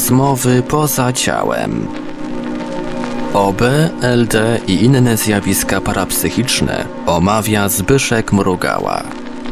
Rozmowy poza ciałem. OB, LD i inne zjawiska parapsychiczne omawia Zbyszek Mrugała.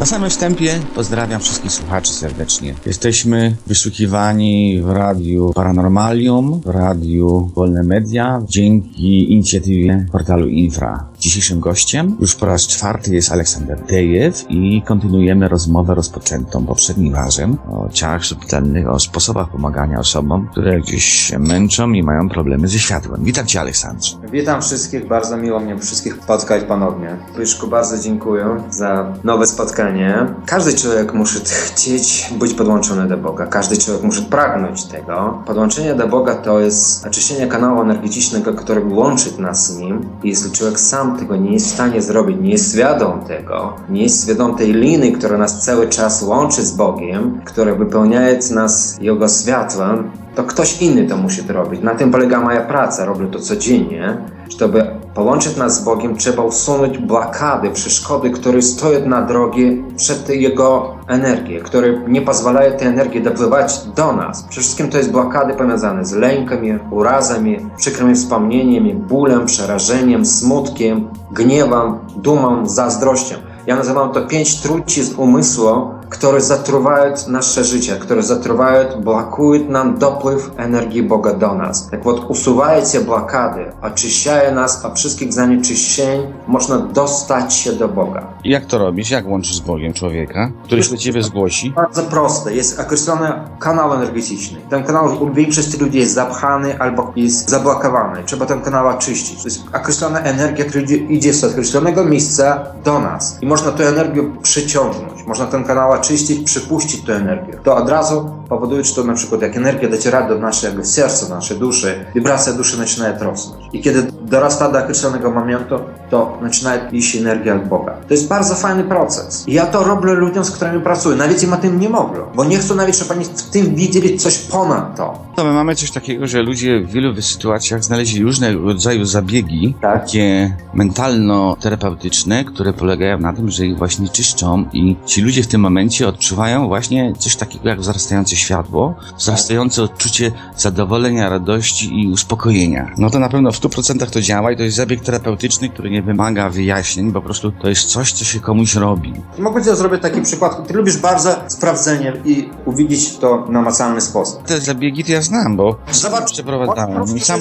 Na samym wstępie pozdrawiam wszystkich słuchaczy serdecznie. Jesteśmy wyszukiwani w radiu Paranormalium, w radiu Wolne Media, dzięki inicjatywie portalu Infra. Dzisiejszym gościem już po raz czwarty jest Aleksander Dejew i kontynuujemy rozmowę rozpoczętą poprzednim razem o ciałach subtelnych, o sposobach pomagania osobom, które gdzieś się męczą i mają problemy ze światłem. Witam Cię Aleksandrze. Witam wszystkich, bardzo miło mnie wszystkich spotkać ponownie. Pyszku, bardzo dziękuję za nowe spotkanie. Każdy człowiek musi chcieć być podłączony do Boga, każdy człowiek musi pragnąć tego. Podłączenie do Boga to jest oczyszczenie kanału energetycznego, który łączy nas z Nim. Jeśli człowiek sam tego nie jest w stanie zrobić, nie jest świadom tego, nie jest świadom tej liny, która nas cały czas łączy z Bogiem, która wypełnia nas Jego światłem, to ktoś inny to musi to robić. Na tym polega moja praca, robię to codziennie. Żeby połączyć nas z Bogiem, trzeba usunąć blokady, przeszkody, które stoją na drogie przed Jego energią, które nie pozwalają tej energii dopływać do nas. Przede wszystkim to jest blokady powiązane z lękami, urazami, przykrymi wspomnieniami, bólem, przerażeniem, smutkiem, gniewem, dumą, zazdrością. Ja nazywam to pięć trucizn umysłu, które zatruwają nasze życie, które zatruwają, blokują nam dopływ energii Boga do nas. Tak вот, usuwają te blokady, oczyszczają nas od wszystkich zanieczyszczeń, można dostać się do Boga. I jak to robisz? Jak łączysz z Bogiem człowieka, który się do Ciebie zgłosi? Bardzo proste. Jest określony kanał energetyczny. Ten kanał u większości ludzi jest zapchany albo jest zablokowany. Trzeba ten kanał oczyścić. To jest określona energia, która idzie z określonego miejsca do nas. I można tę energię przyciągnąć. Można ten kanał oczyścić, przypuścić tę energię. To od razu powoduje, że to na przykład jak energia dociera do naszego serca, naszej duszy, wibracja duszy zaczyna rosnąć. I kiedy dorasta do określonego momentu, to zaczyna iść energia od Boga. To jest bardzo fajny proces. I ja to robię ludziom, z którymi pracuję. Nawet im o tym nie mówię, bo nie chcę nawet, żeby oni w tym widzieli coś ponad to. To my mamy coś takiego, że ludzie w wielu sytuacjach znaleźli różnego rodzaju zabiegi, Tak. takie mentalno-terapeutyczne, które polegają na tym, że ich właśnie czyszczą i ci ludzie w tym momencie odczuwają właśnie coś takiego jak wzrastające światło, wzrastające odczucie zadowolenia, radości i uspokojenia. No to na pewno w 100% to działa i to jest zabieg terapeutyczny, który nie wymaga wyjaśnień, po prostu to jest coś, co się komuś robi. Mogę ci zrobić taki przykład. Ty lubisz bardzo sprawdzenie i uwidzieć to na namacalny sposób. Te zabiegi to ja znam, bo Zobacz, przeprowadzałem i sam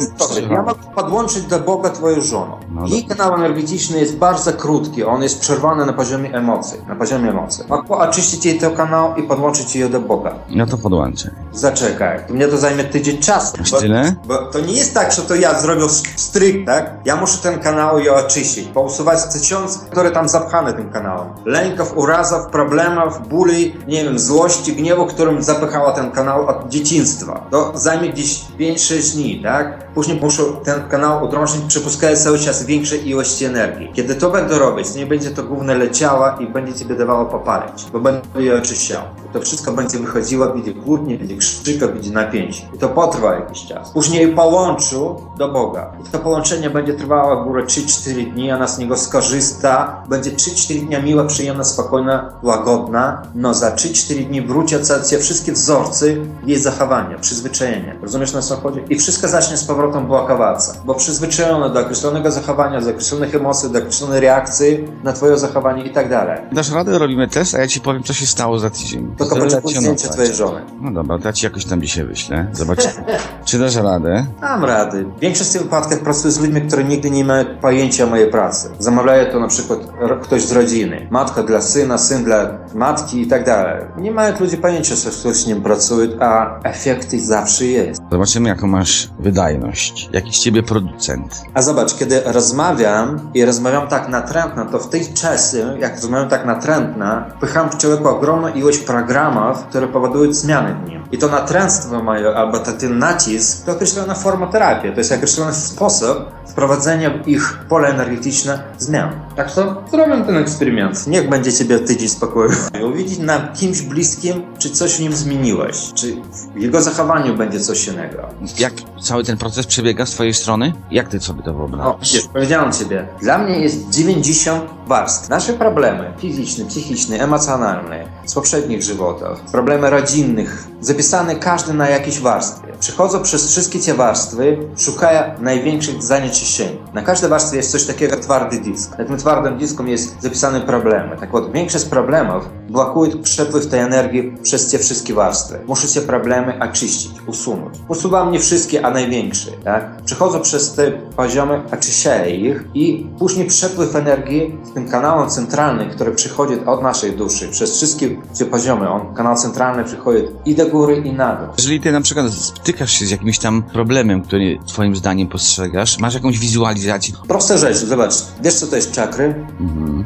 Ja mogę podłączyć do Boga twoją żonę. No Jej kanał energetyczny jest bardzo krótki, on jest przerwany na poziomie emocji. Na poziomie emocji. Mogę oczyścić jej ten kanał i podłączyć ją do Boga. ja to podłączę. Zaczekaj, mnie to zajmie tydzień czasu. Aż Bo, tyle? bo to nie jest tak, że to ja zrobię stryk, tak? Ja muszę ten kanał i oczyścić, pousuwać tysiąc, które tam zapchane tym kanałem. Lęków, urazów, problemów, bóli, nie wiem, złości, gniewu, którym zapychała ten kanał od dzieciństwa. To zajmie gdzieś 5-6 dni, tak? Później muszę ten kanał udrążyć, przypuszczając cały czas większej ilości energii. Kiedy to będę robić, nie będzie to główne leciało i będzie ci dawało popalić, bo będę je oczyszczał. I to wszystko będzie wychodziło, będzie kłótnie, będzie krzyka, będzie napięcie. I to potrwa jakiś czas. Później połączył do Boga. I to połączenie będzie trwało górę 3-4 dni, a nas z niego skorzysta. Będzie 3-4 dnia miła, przyjemna, spokojna, łagodna. No za 3-4 dni wrócą się wszystkie wzorce jej zachowania, przyzwyczajenia. Rozumiesz na co chodzi? I wszystko zacznie z powrotem blokować. Bo przyzwyczajone do określonego zachowania, do określonych emocji, do określonej reakcji na twoje zachowanie i tak dalej. Dasz radę, robimy test, a ja ci powiem, co się stało za tydzień. Tylko potrzebuję zdjęcie twojej żony. No dobra, to ja ci jakoś tam dzisiaj wyślę. Zobacz, czy dasz radę. Mam rady. W większości wypadków pracuję z ludźmi, którzy nigdy nie mają pojęcia o mojej pracy. Zamawiają to na przykład ktoś z rodziny. Matka dla syna, syn dla matki i tak dalej. Nie mają ludzie pojęcia, że ktoś z nim pracuje, a efekty zawsze jest. Zobaczymy, jaką masz wydajność. Jaki z ciebie producent. A zobacz, kiedy rozmawiam i rozmawiam tak natrętno, to w tej czasie, jak rozmawiam tak natrętno, pycham w człowieku ogromną ilość programów, które powodują zmiany w nim. I to natręctwo moje, albo to, ten nacisk, to określona forma terapii, to jest określony sposób wprowadzenia w ich pole energetyczne zmian. Tak to zrobię ten eksperyment. Niech będzie ciebie tydzień spokoju. Uwidzieć na kimś bliskim, czy coś w nim zmieniłeś, czy w jego zachowaniu będzie coś innego. Jak cały ten proces przebiega z twojej strony? Jak ty sobie to O, wyobrażasz? widzisz, powiedziałem ciebie. Dla mnie jest warstw. Nasze problemy fizyczne, psychiczne, emocjonalne z poprzednich żywotów, problemy rodzinnych, zapisane każdy na jakiejś warstwie. Przechodzą przez wszystkie te warstwy, szukają największych zanieczyszczeń. Na każdej warstwie jest coś takiego jak twardy disk. Na tym twardym dysku jest zapisane problemy. Tak вот, większość problemów blokuje przepływ tej energii przez te wszystkie warstwy. Muszę te problemy oczyścić, usunąć. Usuwam nie wszystkie, a największe. Tak? Przechodzą przez te poziomy, oczyszczaję ich i później przepływ energii z tym kanałem centralnym, który przychodzi od naszej duszy, przez wszystkie te poziomy. On, kanał centralny przychodzi i do góry, i na dół. Jeżeli ty na przykład spotykasz się z jakimś tam problemem, który twoim zdaniem postrzegasz, masz jakąś wizualizację? Prosta rzecz, zobacz, wiesz co to jest czakry?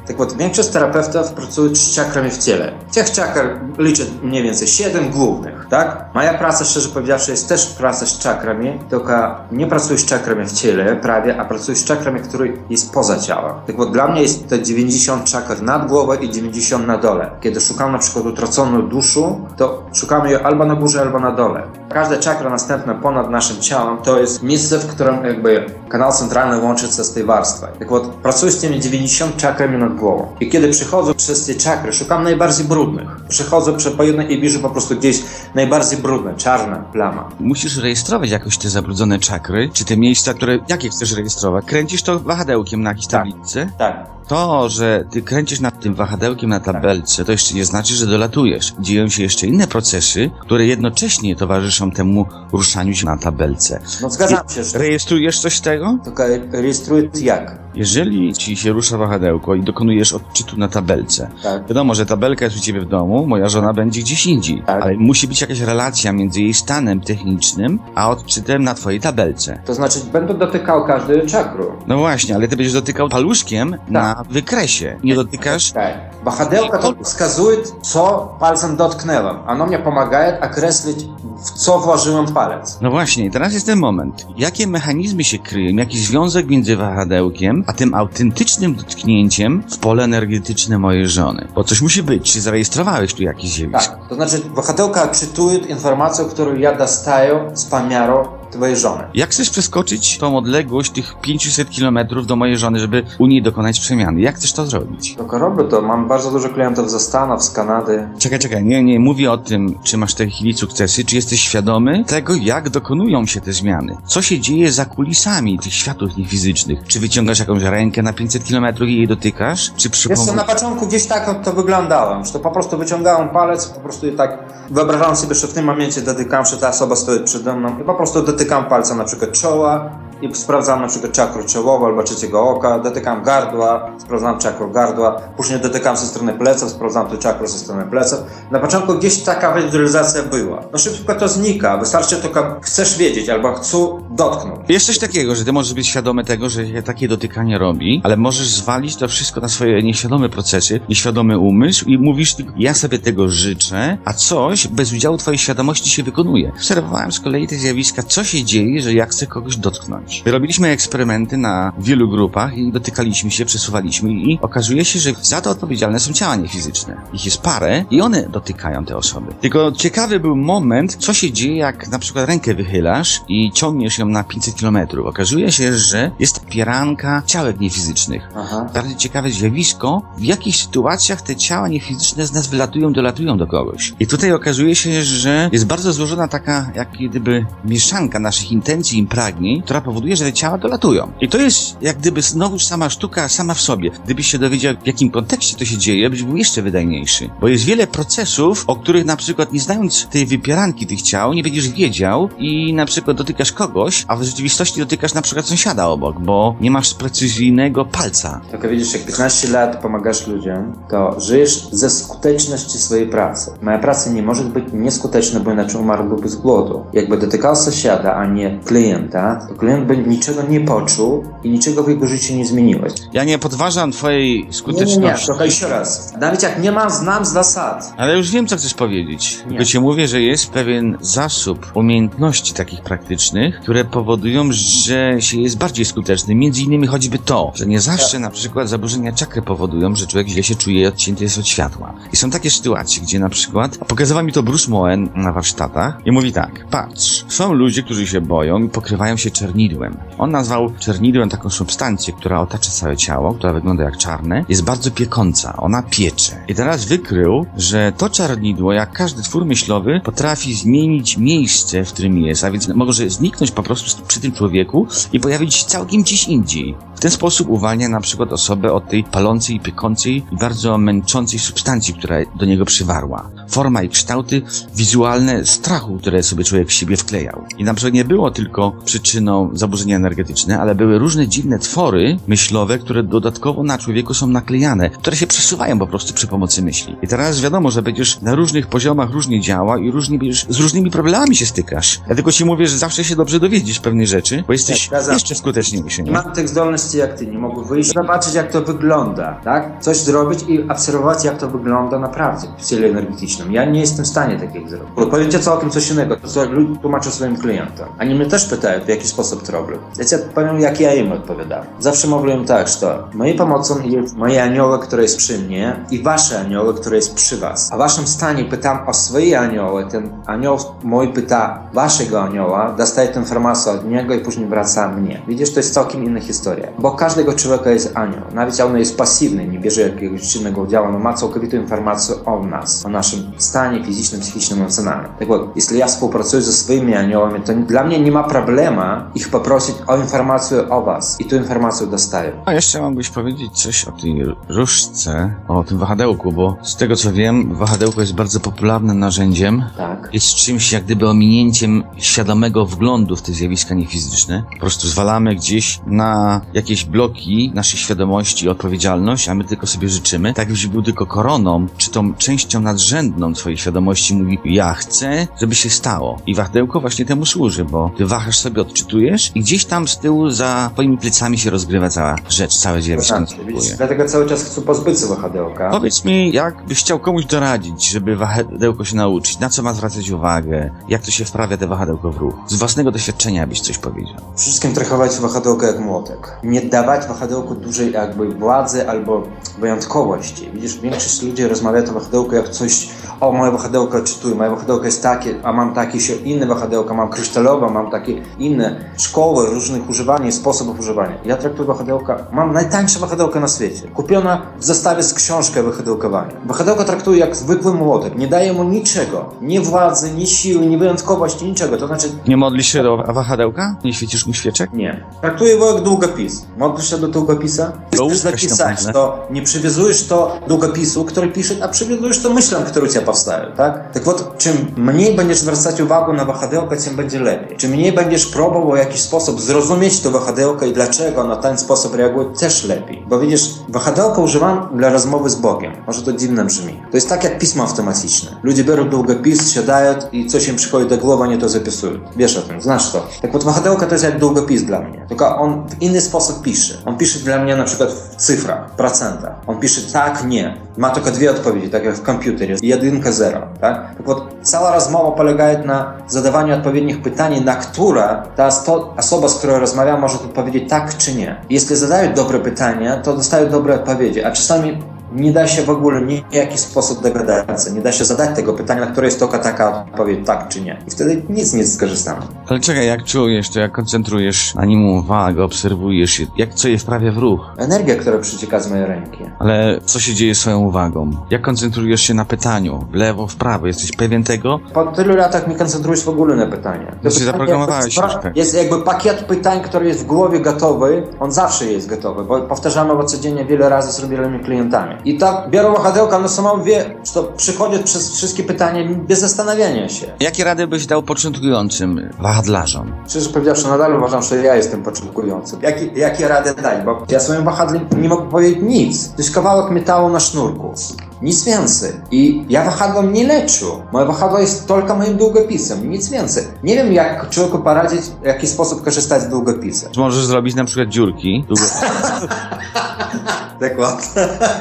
Tak вот, większość terapeutów pracuje z czakrami w ciele. Tych czakr liczę mniej więcej 7 głównych, tak? Moja praca, szczerze powiedziawszy, jest też praca z czakrami, tylko nie pracuję z czakrami w ciele prawie, a pracuję z czakrami, które jest poza ciałem. Tak вот, dla mnie jest to 90 czakr nad głową i 90 na dole. Kiedy szukam na przykład utraconą duszu, to szukamy ją albo na górze, albo na dole. Każda czakra następna ponad naszym ciałem to jest miejsce, w którym jakby kanał centralny łączy się z tej warstwą. Tak вот, pracuję z tymi 90 czakrami nad głową. I kiedy przychodzę przez te czakry, szukam najbardziej brudnych. Przychodzę przy, po jednej i bierze po prostu gdzieś najbardziej brudne, czarna plama. Musisz rejestrować jakoś te zabrudzone czakry, czy te miejsca, które, jakie chcesz rejestrować. Kręcisz to wahadełkiem na jakiejś Tak. tablicy? Tak. To, że ty kręcisz nad tym wahadełkiem na tabelce, to jeszcze nie znaczy, że dolatujesz. Dzieją się jeszcze inne procesy, które jednocześnie towarzyszą temu ruszaniu się na tabelce. No zgadzam się, że Rejestrujesz coś z tego? tylko rejestruję jak. Jeżeli ci się rusza wahadełko i dokonujesz odczytu na tabelce, Tak. wiadomo, że tabelka jest u ciebie w domu, moja żona będzie gdzieś indziej, Tak. ale musi być jakaś relacja między jej stanem technicznym, a odczytem na twojej tabelce. To znaczy, będę dotykał każdy czakru. No właśnie, ale ty będziesz dotykał paluszkiem na wykresie. Nie dotykasz Tak. Wahadełka to wskazuje, co palcem dotknęłam. Ono mnie pomaga określić, w co włożyłem palec. No właśnie, teraz jest ten moment. Jakie mechanizmy się kryją, jaki związek między wahadełkiem, a tym autentycznym dotknięciem w pole energetyczne mojej żony? Bo coś musi być. Czy zarejestrowałeś tu jakieś zjawisko? Tak. To znaczy, wahadełka czytuje informację, którą ja dostaję z pomiaru twojej żony. Jak chcesz przeskoczyć tą odległość tych 500 kilometrów do mojej żony, żeby u niej dokonać przemiany? Jak chcesz to zrobić? Tylko robię to. Mam bardzo dużo klientów ze Stanów, z Kanady. Czekaj, czekaj, nie, nie mówię o tym, czy masz w tej chwili sukcesy, czy jesteś świadomy tego, jak dokonują się te zmiany. Co się dzieje za kulisami tych światów niefizycznych? Czy wyciągasz jakąś rękę na 500 kilometrów i jej dotykasz? Czy przy Wiesz na początku gdzieś tak to wyglądało, że to po prostu wyciągałem palec, po prostu i tak wyobrażałem sobie, że w tym momencie dotykam, że ta osoba stoi przede mną i po prostu dotykam palcem na przykład czoła i sprawdzam na przykład czakrę czołową albo trzeciego oka, dotykam gardła, sprawdzam czakrę gardła, później dotykam ze strony pleców, sprawdzam tu czakrę ze strony pleców. Na początku gdzieś taka wizualizacja była. No szybko to znika, wystarczy tylko chcesz wiedzieć albo chcę dotknąć. Jest coś takiego, że ty możesz być świadomy tego, że się takie dotykanie robi, ale możesz zwalić to wszystko na swoje nieświadome procesy, nieświadomy umysł i mówisz ja sobie tego życzę, a coś bez udziału twojej świadomości się wykonuje. Obserwowałem z kolei te zjawiska, co się dzieje, że ja chcę kogoś dotknąć. Robiliśmy eksperymenty na wielu grupach i dotykaliśmy się, przesuwaliśmy i okazuje się, że za to odpowiedzialne są ciała niefizyczne. Ich jest parę i one dotykają te osoby. Tylko ciekawy był moment, co się dzieje, jak na przykład rękę wychylasz i ciągniesz ją na 500 km. Okazuje się, że jest pieranka ciałek niefizycznych. Aha. Bardzo ciekawe zjawisko, w jakich sytuacjach te ciała niefizyczne z nas wylatują, dolatują do kogoś. I tutaj okazuje się, że jest bardzo złożona taka, jak gdyby, mieszanka naszych intencji i pragnień, która powoduje, że te ciała dolatują. I to jest jak gdyby znowu sama sztuka sama w sobie. Gdybyś się dowiedział, w jakim kontekście to się dzieje, byś był jeszcze wydajniejszy. Bo jest wiele procesów, o których na przykład nie znając tej wypieranki tych ciał, nie będziesz wiedział i na przykład dotykasz kogoś, a w rzeczywistości dotykasz na przykład sąsiada obok, bo nie masz precyzyjnego palca. Tylko widzisz, jak 15 lat pomagasz ludziom, to żyjesz ze skuteczności swojej pracy. Moja praca nie może być nieskuteczna, bo inaczej umarłby z głodu. Jakby dotykał sąsiada, a nie klienta, to klient by niczego nie poczuł i niczego w jego życiu nie zmieniłeś. Ja nie podważam twojej Nie, nie, nie, skuteczności. tylko jeszcze raz. Nawet jak nie mam, znam zasad. Ale już wiem, co chcesz powiedzieć. Tylko ci mówię, że jest pewien zasób umiejętności takich praktycznych, które powodują, że się jest bardziej skuteczny. Między innymi choćby to, że nie zawsze na przykład zaburzenia czakry powodują, że człowiek źle się czuje i odcięty jest od światła. I są takie sytuacje, gdzie na przykład, pokazywał mi to Bruce Moen na warsztatach i mówi tak, patrz, są ludzie, którzy się boją i pokrywają się czernidłem. Czernidłem. On nazwał czernidłem taką substancję, która otacza całe ciało, która wygląda jak czarne, jest bardzo piekąca, ona piecze. I teraz wykrył, że to czarnidło, jak każdy twór myślowy, potrafi zmienić miejsce, w którym jest, a więc może zniknąć po prostu przy tym człowieku i pojawić się całkiem gdzieś indziej. W ten sposób uwalnia na przykład osobę od tej palącej, piekącej i bardzo męczącej substancji, która do niego przywarła. Forma i kształty wizualne strachu, które sobie człowiek w siebie wklejał. I na przykład nie było tylko przyczyną zaburzenia energetyczne, ale były różne dziwne twory myślowe, które dodatkowo na człowieku są naklejane, które się przesuwają po prostu przy pomocy myśli. I teraz wiadomo, że będziesz na różnych poziomach różnie działa i różnie będziesz, z różnymi problemami się stykasz. Dlatego ci mówię, że zawsze się dobrze dowiedzieć pewnych rzeczy, bo jesteś Tak, jeszcze skuteczniejszy. Nie Nie? mam tych zdolności jak ty, nie mogę wyjść, zobaczyć jak to wygląda, tak? Coś zrobić i obserwować jak to wygląda naprawdę w ciele energetycznym. Ja nie jestem w stanie takiego zrobić. Bo Powiedzcie całkiem coś innego, to co ludzie tłumaczą swoim klientom. Oni mnie też pytają, w jaki sposób to robią. Ja ci powiem, jak ja im odpowiadam. Zawsze mówię tak, że moją pomocą jest moje anioły, które jest przy mnie i wasze anioły, które jest przy was. A w waszym stanie pytam o swoje anioły, ten anioł mój pyta waszego anioła, dostaje tę informację od niego i później wraca mnie. Widzisz, to jest całkiem inna historia Bo każdego człowieka jest anioł. Nawet on jest pasywny, nie bierze jakiegoś czynnego udziału, on ma całkowitą informację o nas, o naszym stanie fizycznym, psychicznym, emocjonalnym. Tak вот, jeśli ja współpracuję ze swoimi aniołami, to dla mnie nie ma problemu ich poprosić o informację o was. I tę informację dostaję. A jeszcze mógłbyś powiedzieć coś o tej różdżce, o tym wahadełku, bo z tego co wiem, wahadełko jest bardzo popularnym narzędziem. Tak. Jest czymś jak gdyby ominięciem świadomego wglądu w te zjawiska niefizyczne. Po prostu zwalamy gdzieś na jakieś bloki naszej świadomości odpowiedzialność, a my tylko sobie życzymy. Tak jakbyś był tylko koroną, czy tą częścią nadrzędną twojej świadomości mówi, ja chcę, żeby się stało. I wahadełko właśnie temu służy, bo ty wahasz sobie, odczytujesz i gdzieś tam z tyłu za twoimi plecami się rozgrywa cała rzecz, całe zjawisko Tak, widzisz, dlatego cały czas chcę pozbyć się wahadełka. Powiedz mi, jak byś chciał komuś doradzić, żeby wahadełko się nauczyć, na co ma zwracać uwagę, jak to się wprawia te wahadełko w ruch? Z własnego doświadczenia byś coś powiedział. Wszystkim traktować wahadełko jak młotek. Nie dawać wahadełku dużej jakby władzy albo wyjątkowości. Widzisz, większość ludzi rozmawia o wahadełku jak coś, o moje wahadełko czytuję, moje wahadełko jest takie, a mam takie się inne wahadełka, mam kryształowe, mam takie inne szkoły różnych używania sposobów używania. Ja traktuję wahadełka, mam najtańsze wahadełko na świecie. Kupiona w zestawie z książką wahadełkowania. Wahadełko traktuję jak zwykły młotek, nie daje mu niczego. Nie władzy, ni siły, ni wyjątkowości, niczego. To znaczy Nie modlisz się do wahadełka? Nie świecisz mu świeczek? nie. Traktuję go jak długopis Modlisz się do długopisa? Do Chcesz łóżka się zapisać tam to, nie przywiązujesz to długopisu, który pisze, a przywiązujesz to myślom, które u Ciebie powstają, tak? Tak вот, czym mniej będziesz zwracać uwagę na wahadełko, tym będzie lepiej. Czym mniej będziesz próbował w jakiś sposób zrozumieć to wahadełko i dlaczego na ten sposób reaguje, też lepiej. Bo widzisz, wahadełko używam dla rozmowy z Bogiem. Może to dziwne brzmi. To jest tak jak pismo automatyczne. Ludzie biorą długopis, siadają i coś im przychodzi do głowy, oni to zapisują. Wiesz o tym, znasz to. Tak вот, wahadełko to jest jak długopis dla mnie. Tylko on w inny sposób pisze. On pisze dla mnie na przykład w cyfrach, procentach. On pisze tak, nie. Ma tylko dwie odpowiedzi, tak jak w komputerze. Jedynka, zero, tak? Tak вот, cała rozmowa polega na zadawaniu odpowiednich pytań, na które ta sto, osoba, z którą rozmawiam, może odpowiedzieć tak czy nie. Jeśli zadają dobre pytania, to dostają dobre odpowiedzi, a czasami nie da się w ogóle w jaki sposób dogadać się. Nie da się zadać tego pytania, na które jest tylko taka odpowiedź tak czy nie. I wtedy nic nie skorzystamy. Ale czekaj, jak czujesz to, jak koncentrujesz na nim uwagę, obserwujesz, je, jak co je wprawia w ruch? Energia, która przycieka z mojej ręki. Ale co się dzieje z swoją uwagą? Jak koncentrujesz się na pytaniu? W lewo, w prawo? Jesteś pewien tego? Po tylu latach nie koncentrujesz w ogóle na pytania. To Znaczy, pytanie zaprogramowałeś jest, się, tak. jest jakby pakiet pytań, który jest w głowie gotowy, on zawsze jest gotowy, bo powtarzamy go codziennie wiele razy z robionymi klientami. I tak biorą wahadełka, no samo wie, że to przychodzi przez wszystkie pytania bez zastanawiania się. Jakie rady byś dał początkującym wahadlarzom? Szczerze powiedziawszy, nadal uważam, że ja jestem początkującym. Jakie, jakie rady dać? Bo ja swoim wahadlem nie mogę powiedzieć nic. To jest kawałek metalu na sznurku. Nic więcej. I ja wahadłem nie leczę. Moje wahadło jest tylko moim długopisem. Nic więcej. Nie wiem, jak człowieku poradzić, w jaki sposób korzystać z długopisem. Możesz zrobić na przykład dziurki. Długo... Dokładnie.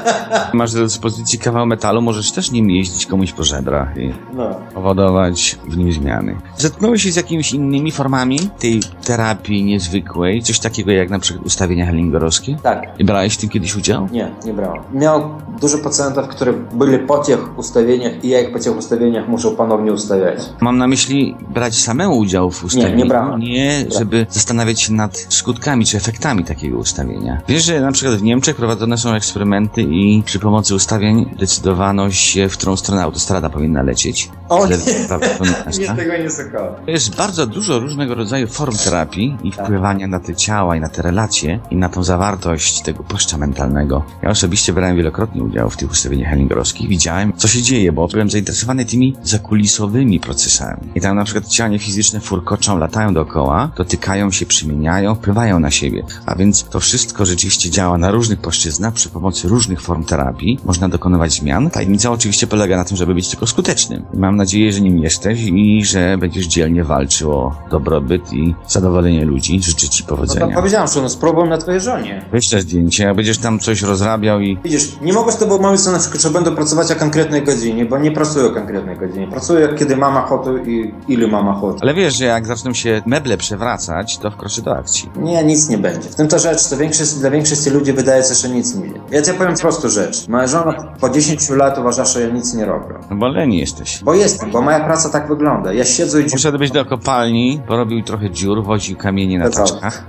Masz do dyspozycji kawał metalu, możesz też nim jeździć komuś po żebrach i No. powodować w nim zmiany. Zetknąłeś się z jakimiś innymi formami tej terapii niezwykłej? Coś takiego jak na przykład ustawienia hellingorowskie? Tak. I brałeś w tym kiedyś udział? Nie, nie brałem. Miał dużo pacjentów, które byli po tych ustawieniach i ja ich po tych ustawieniach muszę ponownie ustawiać. Mam na myśli brać samemu udział w ustawieniu. nie brałem. Nie, żeby zastanawiać się nad skutkami czy efektami takiego ustawienia. Wiesz, że na przykład w Niemczech prowadzone są eksperymenty i przy pomocy ustawień decydowano się, w którą stronę autostrada powinna lecieć. O nie. Nie, tego nie słuchałem. Jest bardzo dużo różnego rodzaju form terapii i wpływania na te ciała i na te relacje i na tą zawartość tego płaszcza mentalnego. Ja osobiście brałem wielokrotnie udział w tych ustawieniach hellingorowskich. Widziałem, co się dzieje, bo byłem zainteresowany tymi zakulisowymi procesami. I tam na przykład ciała niefizyczne furkoczą, latają dookoła, dotykają się, przymieniają, wpływają na siebie. A więc to wszystko rzeczywiście działa na różnych płaszczyznach przy pomocy różnych form terapii. Można dokonywać zmian. Tajemnica oczywiście polega na tym, żeby być tylko skutecznym. Mam nadzieję, że nim jesteś i że będziesz dzielnie walczył o dobrobyt i zadowolenie ludzi. Życzę ci No powodzenia. powiedziałem, że no spróbuj na twojej żonie. Wyślę zdjęcie, a będziesz tam coś rozrabiał i Widzisz, nie mogę z tobą mówić, na przykład, że będę pracować o konkretnej godzinie, bo nie pracuję o konkretnej godzinie. Pracuję, kiedy mam ochotę i ile mam ochotę. Ale wiesz, że jak zaczną się meble przewracać, to wkroczy do akcji. Nie, nic nie będzie. W tym to rzecz, to większość, dla większości ludzi wydaje się, że nic nie będzie. Ja ci powiem prostą rzecz. Moja żona po 10 lat uważa, że ja nic nie robię. No bo leni jesteś. Bo jestem, bo moja praca tak wygląda. Ja siedzę i dziu... Poszedłbyś do kopalni, porobił trochę dziur, woził kamienie na taczkach.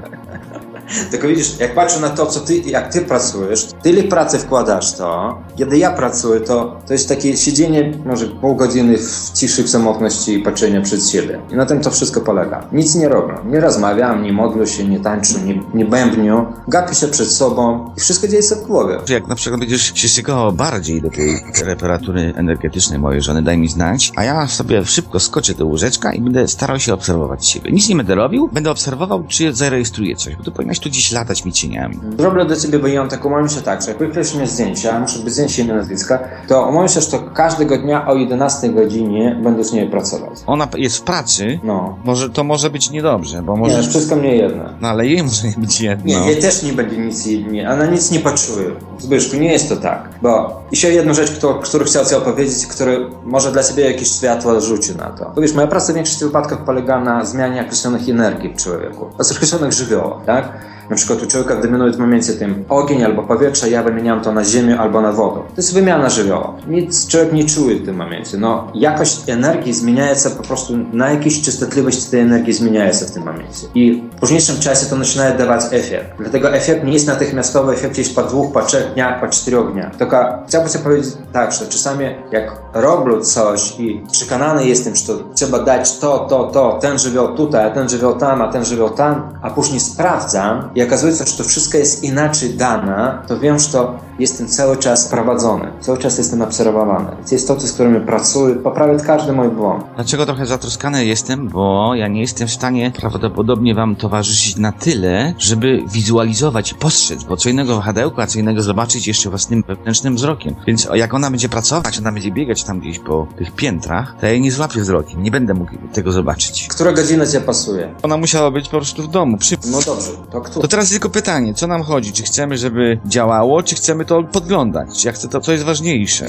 Tylko widzisz, jak patrzę na to, co ty, jak ty pracujesz, tyle pracy wkładasz to, kiedy ja pracuję, to, to jest takie siedzenie może pół godziny w ciszy, w samotności i patrzenie przed siebie. I na tym to wszystko polega. Nic nie robię. Nie rozmawiam, nie modlę się, nie tańczę, nie, nie bębnię. Gapię się przed sobą i wszystko dzieje się w głowie. Jak na przykład będziesz się szykował bardziej do tej temperatury energetycznej mojej żony, daj mi znać, a ja sobie szybko skoczę do łóżeczka i będę starał się obserwować siebie. Nic nie będę robił, będę obserwował, czy zarejestruję coś, bo tu powinnaś tu gdzieś latać mi cieniami. Zrobię do ciebie wyjątek, umówię się tak, że jak mnie zdjęcia, muszę być zdjęcie imię, nazwiska, to umówię się, że to każdego dnia o 11 godzinie będę z niej pracować. Ona jest w pracy, No. może to może być niedobrze, bo Nie, może... wszystko mnie jedno. No ale jej może nie być jedno. Nie, jej też nie będzie nic, nie, ona nic nie poczuje. Zbyszku, nie jest to tak. Bo jeszcze jedną rzecz, którą, którą chciał Ci opowiedzieć, który może dla Ciebie jakieś światło rzuci na to. Bo wiesz, moja praca w większości wypadków polega na zmianie określonych energii w człowieku, określonych żywiołów, tak? Na przykład u człowieka dominuje w momencie tym ogień albo powietrze, ja wymieniam to na ziemię albo na wodę. To jest wymiana żywiołów. Nic człowiek nie czuje w tym momencie. No, jakość energii zmienia się po prostu na jakieś częstotliwość tej energii zmienia się w tym momencie. I w późniejszym czasie to zaczyna dawać efekt. Dlatego efekt nie jest natychmiastowy, efekt jest po dwóch, po trzech dniach, po czterech dniach. Tylko chciałbym sobie powiedzieć tak, że czasami jak robię coś i przekonany jestem, że to trzeba dać to, to, to, ten żywioł tutaj, a ten żywioł tam, a ten żywioł tam, a później sprawdzam i okazuje się, że to wszystko jest inaczej dane, to wiem, że to jestem cały czas prowadzony, cały czas jestem obserwowany. Jest to, z którymi pracuję, poprawiać każdy mój błąd. Dlaczego trochę zatroskany jestem? Bo ja nie jestem w stanie prawdopodobnie wam towarzyszyć na tyle, żeby wizualizować postrzec, bo co innego wahadełko, a co innego zobaczyć jeszcze własnym wewnętrznym wzrokiem. Więc jak ona będzie pracować, ona będzie biegać tam gdzieś po tych piętrach, to ja jej nie złapię wzrokiem, nie będę mógł tego zobaczyć. Która godzina Cię pasuje? Ona musiała być po prostu w domu, przy... No dobrze, to kto? To teraz tylko pytanie, co nam chodzi? Czy chcemy, żeby działało, czy chcemy to podglądać? Czy ja chcę to, co jest ważniejsze?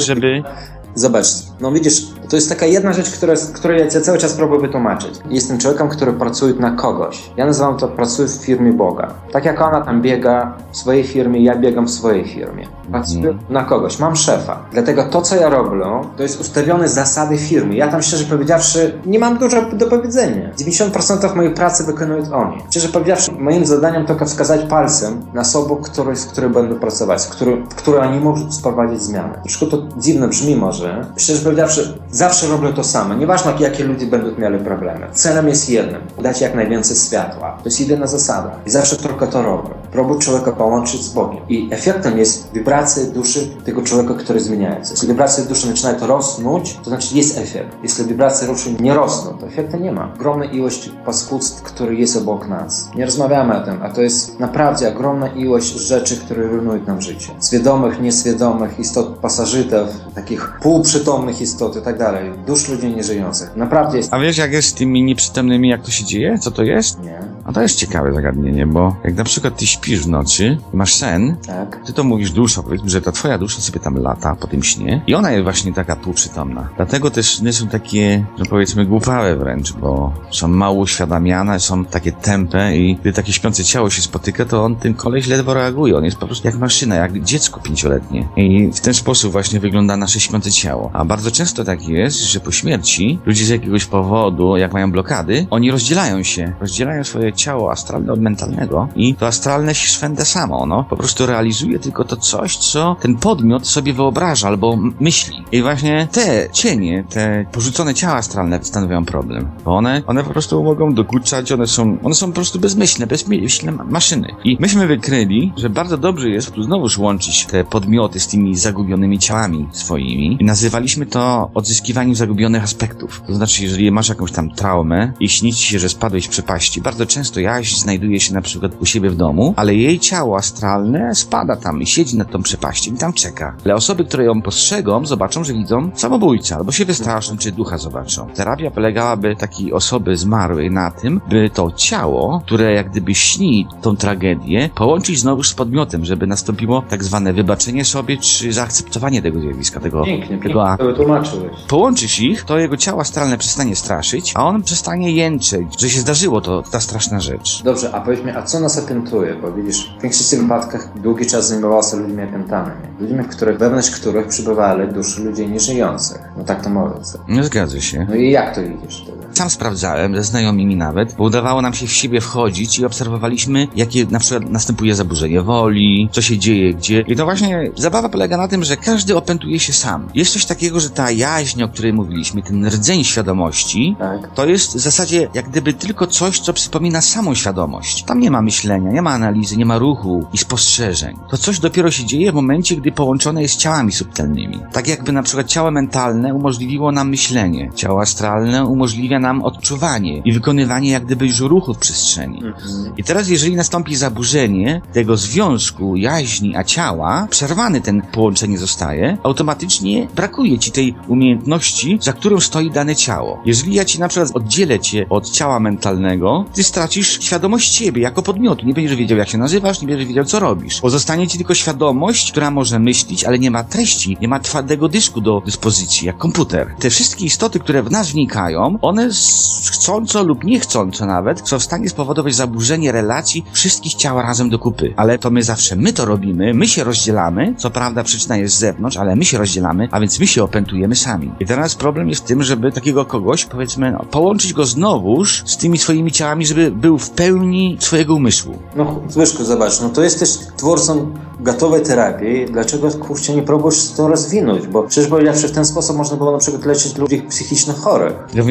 Żeby... Zobaczcie, no widzisz, to jest taka jedna rzecz, która, którą ja cały czas próbuję wytłumaczyć. Jestem człowiekiem, który pracuje na kogoś. Ja nazywam to pracuję w firmie Boga. Tak jak ona tam biega w swojej firmie, ja biegam w swojej firmie. Pracuję Mhm. na kogoś, mam szefa. Dlatego to, co ja robię, to jest ustawione zasady firmy. Ja tam szczerze powiedziawszy, nie mam dużo do powiedzenia. 90% mojej pracy wykonują oni. Szczerze powiedziawszy, moim zadaniem tylko wskazać palcem na osobę, który, z której będę pracować, w której, której oni mogą sprowadzić zmiany. Troszkę to dziwne brzmi może. Szczerze powiedziawszy, zawsze robię to samo. Nieważne, jakie ludzie będą mieli problemy. Celem jest jednym. Dać jak najwięcej światła. To jest jedyna zasada. I zawsze tylko to robię. Próbuję człowieka połączyć z Bogiem. I efektem jest wibracje duszy tego człowieka, który zmienia się. Jeśli wibracje duszy zaczynają to rosnąć, to znaczy jest efekt. Jeśli wibracje duszy nie rosną, to efektu nie ma. Ogromna ilość paskudstw, które jest obok nas. Nie rozmawiamy o tym, a to jest naprawdę ogromna ilość rzeczy, które rujnują nam życie. Świadomych, nieświadomych istot pasażytów, takich półprzytomnych istot i tak dalej. Dusz ludzi nieżyjących. Naprawdę jest... A wiesz, jak jest z tymi nieprzytomnymi, jak to się dzieje? Co to jest? Nie. A to jest ciekawe zagadnienie, bo jak na przykład ty śpisz w nocy, masz sen, Tak. ty to mówisz dusza, powiedzmy, że ta twoja dusza sobie tam lata po tym śnie i ona jest właśnie taka półprzytomna. Dlatego też sny są takie, że powiedzmy głupawе wręcz, bo są mało uświadamiane, są takie tępe i gdy takie śpiące ciało się spotyka, to on ten koleś ledwo reaguje. On jest po prostu jak maszyna, jak dziecko pięcioletnie. I w ten sposób właśnie wygląda nasze śpiące ciało. A bardzo często tak jest, że po śmierci ludzie z jakiegoś powodu, jak mają blokady, oni rozdzielają się, rozdzielają swoje ciało astralne od mentalnego i to astralne się szwenda samo, ono po prostu realizuje tylko to coś, co ten podmiot sobie wyobraża albo myśli. I właśnie te cienie, te porzucone ciała astralne stanowią problem, bo one, one po prostu mogą dokuczać, one są, one są po prostu bezmyślne, bezmyślne ma- maszyny. I myśmy wykryli, że bardzo dobrze jest tu znowuż łączyć te podmioty z tymi zagubionymi ciałami swoimi i nazywaliśmy to odzyskiwaniem zagubionych aspektów. To znaczy, jeżeli masz jakąś tam traumę i śni ci się, że spadłeś w przepaści, bardzo często jaźń znajduje się na przykład u siebie w domu, ale jej ciało astralne spada tam i siedzi nad tą przepaścią i tam czeka. Ale osoby, które ją postrzegą, zobaczą, że widzą samobójcę, albo się wystraszą, czy ducha zobaczą. Terapia polegałaby takiej osoby zmarłej na tym, by to ciało, które jak gdyby śni tą tragedię, połączyć znowu z podmiotem, żeby nastąpiło tak zwane wybaczenie sobie, czy zaakceptowanie tego zjawiska, tego, Pięknie, tego pięknie to wytłumaczyłeś. Połączysz ich, to jego ciało astralne przestanie straszyć, a on przestanie jęczeć, że się zdarzyło to, ta straszna rzecz. Dobrze, a powiedz mi, a co nas apiętuje? Bo widzisz, w większości wypadkach długi czas zajmowało się ludźmi apiętanymi. Ludźmi, w których, wewnątrz których przybywali dusze ludzi nieżyjących. No tak to mówiąc. Nie zgadza się. No i jak to widzisz wtedy? Sam sprawdzałem, ze znajomymi nawet, bo udawało nam się w siebie wchodzić i obserwowaliśmy, jakie na przykład następuje zaburzenie woli, co się dzieje gdzie. I to właśnie zabawa polega na tym, że każdy opętuje się sam. Jest coś takiego, że ta jaźń, o której mówiliśmy, ten rdzeń świadomości, Tak? to jest w zasadzie jak gdyby tylko coś, co przypomina samą świadomość. Tam nie ma myślenia, nie ma analizy, nie ma ruchu i spostrzeżeń. To coś dopiero się dzieje w momencie, gdy połączone jest ciałami subtelnymi. Tak jakby na przykład ciało mentalne umożliwiło nam myślenie, ciało astralne umożliwia nam odczuwanie i wykonywanie jak gdyby już ruchu w przestrzeni. Mhm. I teraz, jeżeli nastąpi zaburzenie tego związku jaźni a ciała, przerwany ten połączenie zostaje, automatycznie brakuje ci tej umiejętności, za którą stoi dane ciało. Jeżeli ja ci na przykład oddzielę cię od ciała mentalnego, ty stracisz świadomość siebie jako podmiotu. Nie będziesz wiedział, jak się nazywasz, nie będziesz wiedział, co robisz. Pozostanie ci tylko świadomość, która może myśleć, ale nie ma treści, nie ma twardego dysku do dyspozycji, jak komputer. Te wszystkie istoty, które w nas wnikają, one chcąco lub niechcąco nawet są w stanie spowodować zaburzenie relacji wszystkich ciał razem do kupy. Ale to my zawsze, my to robimy, my się rozdzielamy, co prawda przyczyna jest z zewnątrz, ale my się rozdzielamy, a więc my się opętujemy sami. I teraz problem jest w tym, żeby takiego kogoś, powiedzmy, no, połączyć go znowuż z tymi swoimi ciałami, żeby był w pełni swojego umysłu. No, Zbyszku, zobacz, no to jesteś twórcą gotowej terapii. Dlaczego, kurczę, nie próbujesz to rozwinąć? Bo przecież powiedziawszy, w ten sposób można było na przykład leczyć ludzi psychicznie chorych. Ja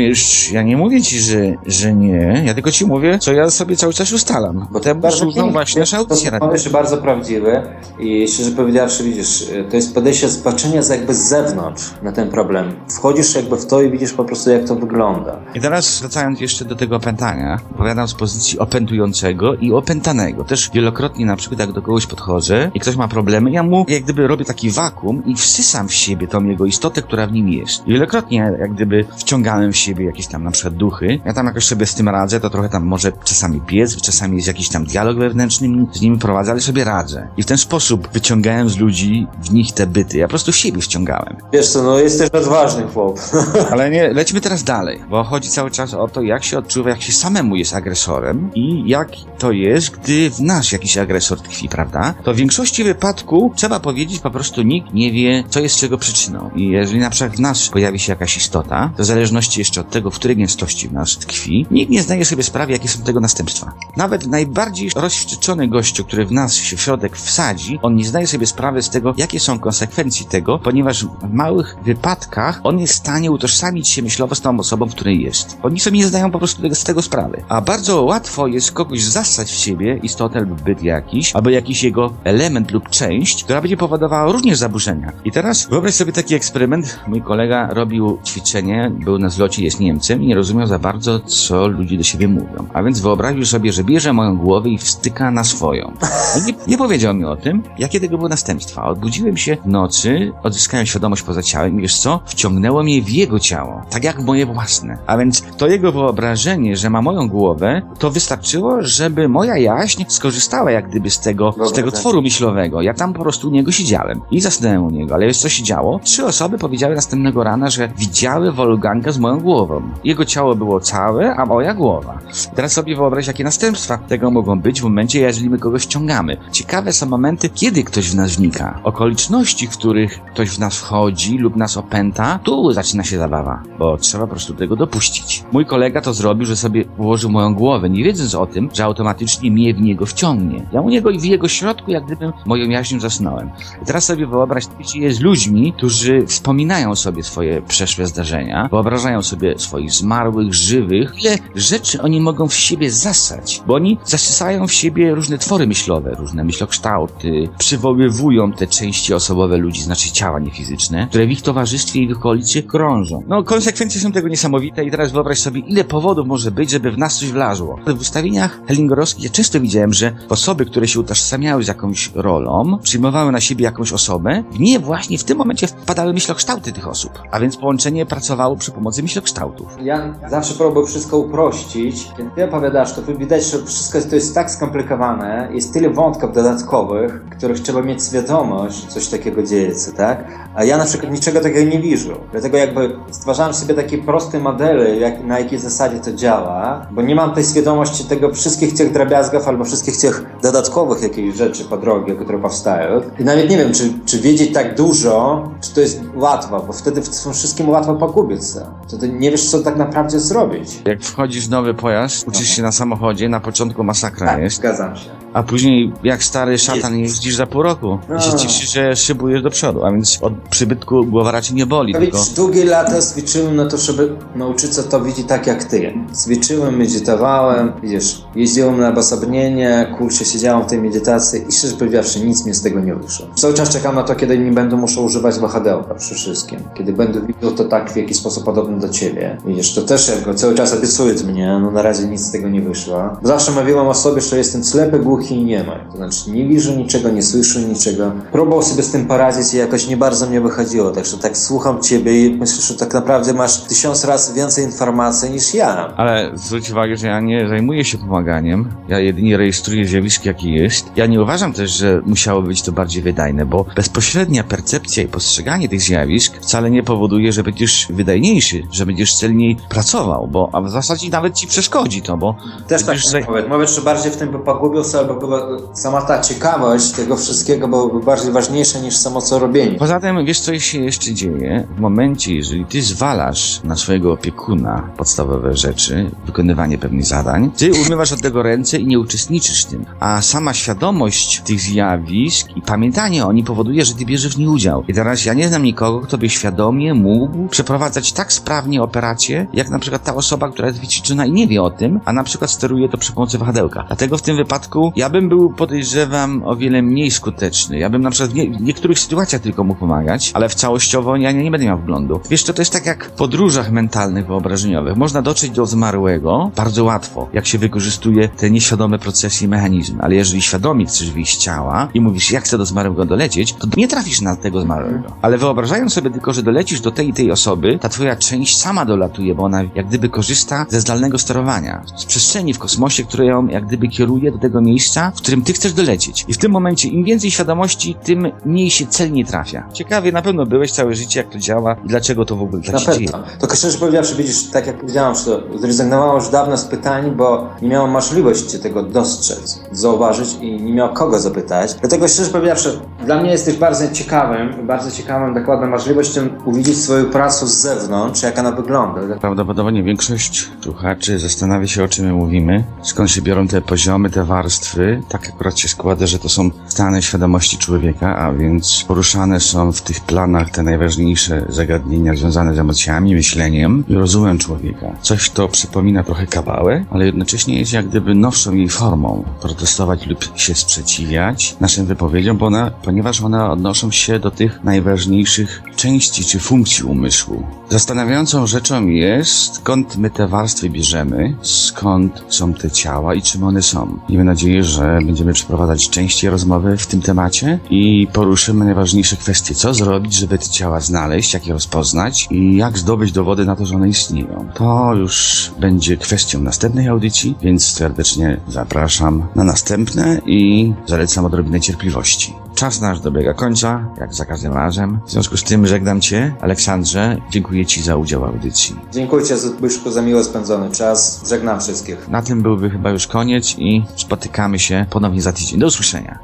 ja nie mówię ci, że, że nie, ja tylko ci mówię, co ja sobie cały czas ustalam. Bo te pięknie. właśnie nasze audycje. To pomysł bardzo prawdziwy i szczerze powiedziawszy, widzisz, to jest podejście z patrzenia z jakby z zewnątrz na ten problem. Wchodzisz jakby w to i widzisz po prostu, jak to wygląda. I teraz wracając jeszcze do tego opętania, opowiadam z pozycji opętującego i opętanego. Też wielokrotnie na przykład jak do kogoś podchodzę i ktoś ma problemy, ja mu jak gdyby robię taki wakum i wsysam w siebie tą jego istotę, która w nim jest. I wielokrotnie jak gdyby wciągałem w siebie jakieś tam na przykład duchy. Ja tam jakoś sobie z tym radzę, to trochę tam może czasami biec, czasami jest jakiś tam dialog wewnętrzny, z nimi prowadzę, ale sobie radzę. I w ten sposób wyciągałem z ludzi w nich te byty. Ja po prostu siebie wciągałem. Wiesz co, no jesteś odważny chłop. Ale nie, lećmy teraz dalej, bo chodzi cały czas o to, jak się odczuwa, jak się samemu jest agresorem i jak to jest, gdy w nas jakiś agresor tkwi, prawda? To w większości wypadku trzeba powiedzieć, po prostu nikt nie wie, co jest czego przyczyną. I jeżeli na przykład w nas pojawi się jakaś istota, to w zależności jeszcze od tego, w której gęstości w nas tkwi, nikt nie zdaje sobie sprawy, jakie są tego następstwa. Nawet najbardziej rozwścieczony gościu, który w nas się w środek wsadzi, on nie zdaje sobie sprawy z tego, jakie są konsekwencje tego, ponieważ w małych wypadkach on jest w stanie utożsamić się myślowo z tą osobą, w której jest. Oni sobie nie zdają po prostu tego, z tego sprawy. A bardzo łatwo jest kogoś zasać w siebie, istotę lub byt jakiś, albo jakiś jego element lub część, która będzie powodowała również zaburzenia. I teraz wyobraź sobie taki eksperyment. Mój kolega robił ćwiczenie, był na zlocie, jest Niemcem czasami nie rozumiał za bardzo, co ludzie do siebie mówią. A więc wyobraził sobie, że bierze moją głowę i wstyka na swoją. No nie, nie powiedział mi o tym, jakie tego były następstwa. Odbudziłem się w nocy, odzyskałem świadomość poza ciałem i wiesz co? Wciągnęło mnie w jego ciało, tak jak moje własne. A więc to jego wyobrażenie, że ma moją głowę, to wystarczyło, żeby moja jaźń skorzystała jak gdyby z tego, z tego tak. tworu myślowego. Ja tam po prostu u niego siedziałem i zasnąłem u niego, ale wiesz co się działo? Trzy osoby powiedziały następnego rana, że widziały Wolfganga z moją głową. Jego ciało było całe, a moja głowa. Teraz sobie wyobraź, jakie następstwa tego mogą być w momencie, jeżeli my kogoś ściągamy. Ciekawe są momenty, kiedy ktoś w nas wnika. Okoliczności, w których ktoś w nas wchodzi lub nas opęta, tu zaczyna się zabawa, bo trzeba po prostu tego dopuścić. Mój kolega to zrobił, że sobie ułożył moją głowę, nie wiedząc o tym, że automatycznie mnie w niego wciągnie. Ja u niego i w jego środku, jak gdybym moją jaźnią zasnąłem. Teraz sobie wyobraź, się jest ludźmi, którzy wspominają sobie swoje przeszłe zdarzenia, wyobrażają sobie swoich zmarłych, żywych, ile rzeczy oni mogą w siebie zasać, bo oni zasysają w siebie różne twory myślowe, różne myślokształty, przywoływują te części osobowe ludzi, znaczy ciała niefizyczne, które w ich towarzystwie i w okolicy krążą. No, konsekwencje są tego niesamowite i teraz wyobraź sobie, ile powodów może być, żeby w nas coś wlazło. W ustawieniach hellingorowskich ja często widziałem, że osoby, które się utożsamiały z jakąś rolą, przyjmowały na siebie jakąś osobę, w nie właśnie w tym momencie wpadały myślokształty tych osób, a więc połączenie pracowało przy pomocy myślokształtów. Ja zawsze próbuję wszystko uprościć. Kiedy ty opowiadasz, to widać, że wszystko to jest tak skomplikowane, jest tyle wątków dodatkowych, których trzeba mieć świadomość, coś takiego dzieje się, tak? A ja na przykład niczego takiego nie widzę. Dlatego jakby stwarzałem sobie takie proste modele, jak, na jakiej zasadzie to działa, bo nie mam tej świadomości tego wszystkich tych drobiazgów albo wszystkich tych dodatkowych jakichś rzeczy po drodze, które powstają. I nawet nie wiem, czy, czy wiedzieć tak dużo, czy to jest łatwo, bo wtedy w tym wszystkim łatwo pogubić się. To nie wiesz, co tak naprawdę zrobić. Jak wchodzisz w nowy pojazd, uczysz się na samochodzie, na początku masakra Tak, jest, zgadzam się. A później jak stary szatan jeździsz za pół roku i się cieszysz, że szybujesz do przodu, a więc od przybytku głowa raczej nie boli, tylko... Długie lata ćwiczyłem na to, żeby nauczyć to widzieć tak jak ty. Ćwiczyłem, medytowałem, widzisz, jeździłem na osobnienie, kurczę, siedziałem w tej medytacji i szczerze powiedziawszy, nic mi z tego nie wyszło. Cały czas czekam na to, kiedy nie będę musiał używać wahadełka przy wszystkim. Kiedy będę widział to tak w jakiś sposób podobny do ciebie. Widzisz, to też jakby cały czas obiecuje mnie, no na razie nic z tego nie wyszło. Zawsze mówiłem o sobie, że jestem ślepy, głuchy i nie ma. To znaczy nie widzę niczego, nie słyszę niczego. Próbował sobie z tym poradzić i jakoś nie bardzo mnie wychodziło, także tak słucham ciebie i myślę, że tak naprawdę masz tysiąc razy więcej informacji niż ja. Ale zwróć uwagę, że ja nie zajmuję się pomaganiem, ja jedynie rejestruję zjawisko, jakie jest. Ja nie uważam też, że musiało być to bardziej wydajne, bo bezpośrednia percepcja i postrzeganie tych zjawisk wcale nie powoduje, że będziesz wydajniejszy, że będziesz celniej pracował, bo a w zasadzie nawet ci przeszkodzi to, bo Też tak mówię. Mówię, że bardziej w tym pogubił się, albo była sama ta ciekawość tego wszystkiego byłaby bardziej ważniejsza niż samo co robienie. Poza tym, wiesz co się jeszcze dzieje? W momencie, jeżeli ty zwalasz na swojego opiekuna podstawowe rzeczy, wykonywanie pewnych zadań, ty umywasz od tego ręce i nie uczestniczysz w tym. A sama świadomość tych zjawisk i pamiętanie o nich powoduje, że ty bierzesz w nich udział. I teraz ja nie znam nikogo, kto by świadomie mógł przeprowadzać tak sprawnie operację, jak na przykład ta osoba, która jest wyćwiczona i nie wie o tym, a na przykład steruje to przy pomocy wahadełka. Dlatego w tym wypadku ja bym był, podejrzewam, o wiele mniej skuteczny. Ja bym na przykład w, nie, w niektórych sytuacjach tylko mógł pomagać, ale w całościowo ja nie, nie będę miał wglądu. Wiesz, to, to jest tak jak w podróżach mentalnych, wyobrażeniowych. Można dotrzeć do zmarłego bardzo łatwo, jak się wykorzystuje te nieświadome procesy i mechanizmy. Ale jeżeli świadomie chcesz wyjść z ciała i mówisz, jak chcę do zmarłego dolecieć, to nie trafisz na tego zmarłego. Ale wyobrażając sobie tylko, że dolecisz do tej i tej osoby, ta twoja część sama dolatuje, bo ona jak gdyby korzysta ze zdalnego sterowania. Z przestrzeni w kosmosie, która ją jak gdyby kieruje do tego miejsca, w którym ty chcesz dolecieć. I w tym momencie im więcej świadomości, tym mniej się celnie trafia. Ciekawie na pewno byłeś całe życie, jak to działa i dlaczego to w ogóle tak Na się dzieje. pewno. Tylko szczerze powiedziawszy, widzisz, tak jak powiedziałam, że to zrezygnowałem już dawno z pytań, bo nie miałem możliwości tego dostrzec, zauważyć i nie miał kogo zapytać. Dlatego szczerze powiedziawszy, dla mnie jesteś bardzo ciekawym, bardzo ciekawą dokładną możliwością uwidzieć swoją pracę z zewnątrz, jak ona wygląda. Prawdopodobnie większość słuchaczy zastanawia się, o czym my mówimy, skąd się biorą te poziomy, te warstwy rozmowy. Tak akurat się składa, że to są stany świadomości człowieka, a więc poruszane są w tych planach te najważniejsze zagadnienia związane z emocjami, myśleniem i rozumem człowieka. Coś to przypomina trochę kabałę, ale jednocześnie jest jak gdyby nowszą jej formą. Protestować lub się sprzeciwiać naszym wypowiedziom, bo one, ponieważ one odnoszą się do tych najważniejszych części czy funkcji umysłu. Zastanawiającą rzeczą jest, skąd my te warstwy bierzemy, skąd są te ciała i czym one są. Miejmy nadzieję, że będziemy przeprowadzać częściej rozmowy w tym temacie i poruszymy najważniejsze kwestie. Co zrobić, żeby te ciała znaleźć, jak je rozpoznać i jak zdobyć dowody na to, że one istnieją. To już będzie kwestią następnej audycji, więc serdecznie zapraszam na następne i zalecam odrobinę cierpliwości. Czas nasz dobiega końca, jak za każdym razem. W związku z tym żegnam Cię, Aleksandrze. Dziękuję Ci za udział w audycji. Dziękuję Ci, Zbyszku, za miło spędzony czas. Żegnam wszystkich. Na tym byłby chyba już koniec i spotykamy się ponownie za tydzień. Do usłyszenia.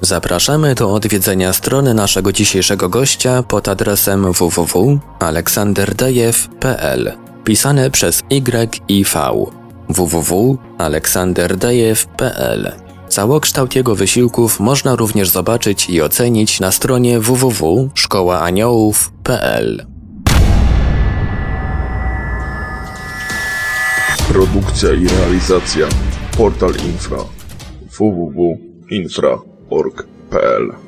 Zapraszamy do odwiedzenia strony naszego dzisiejszego gościa pod adresem www.aleksanderdejew.pl pisane przez Y i V www.aleksanderdejew.pl Całokształt jego wysiłków można również zobaczyć i ocenić na stronie www.szkołaaniołów.pl Produkcja i realizacja Portal Infra www.infra.org.pl